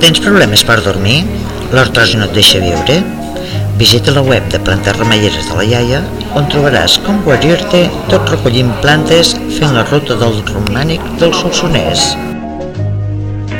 Tens problemes per dormir? L'artrosi no et deixa viure? Visita la web de Plantes Remeieres de la Iaia, on trobaràs com guarir-te tot recollint plantes fent la ruta del romànic del Solsonès.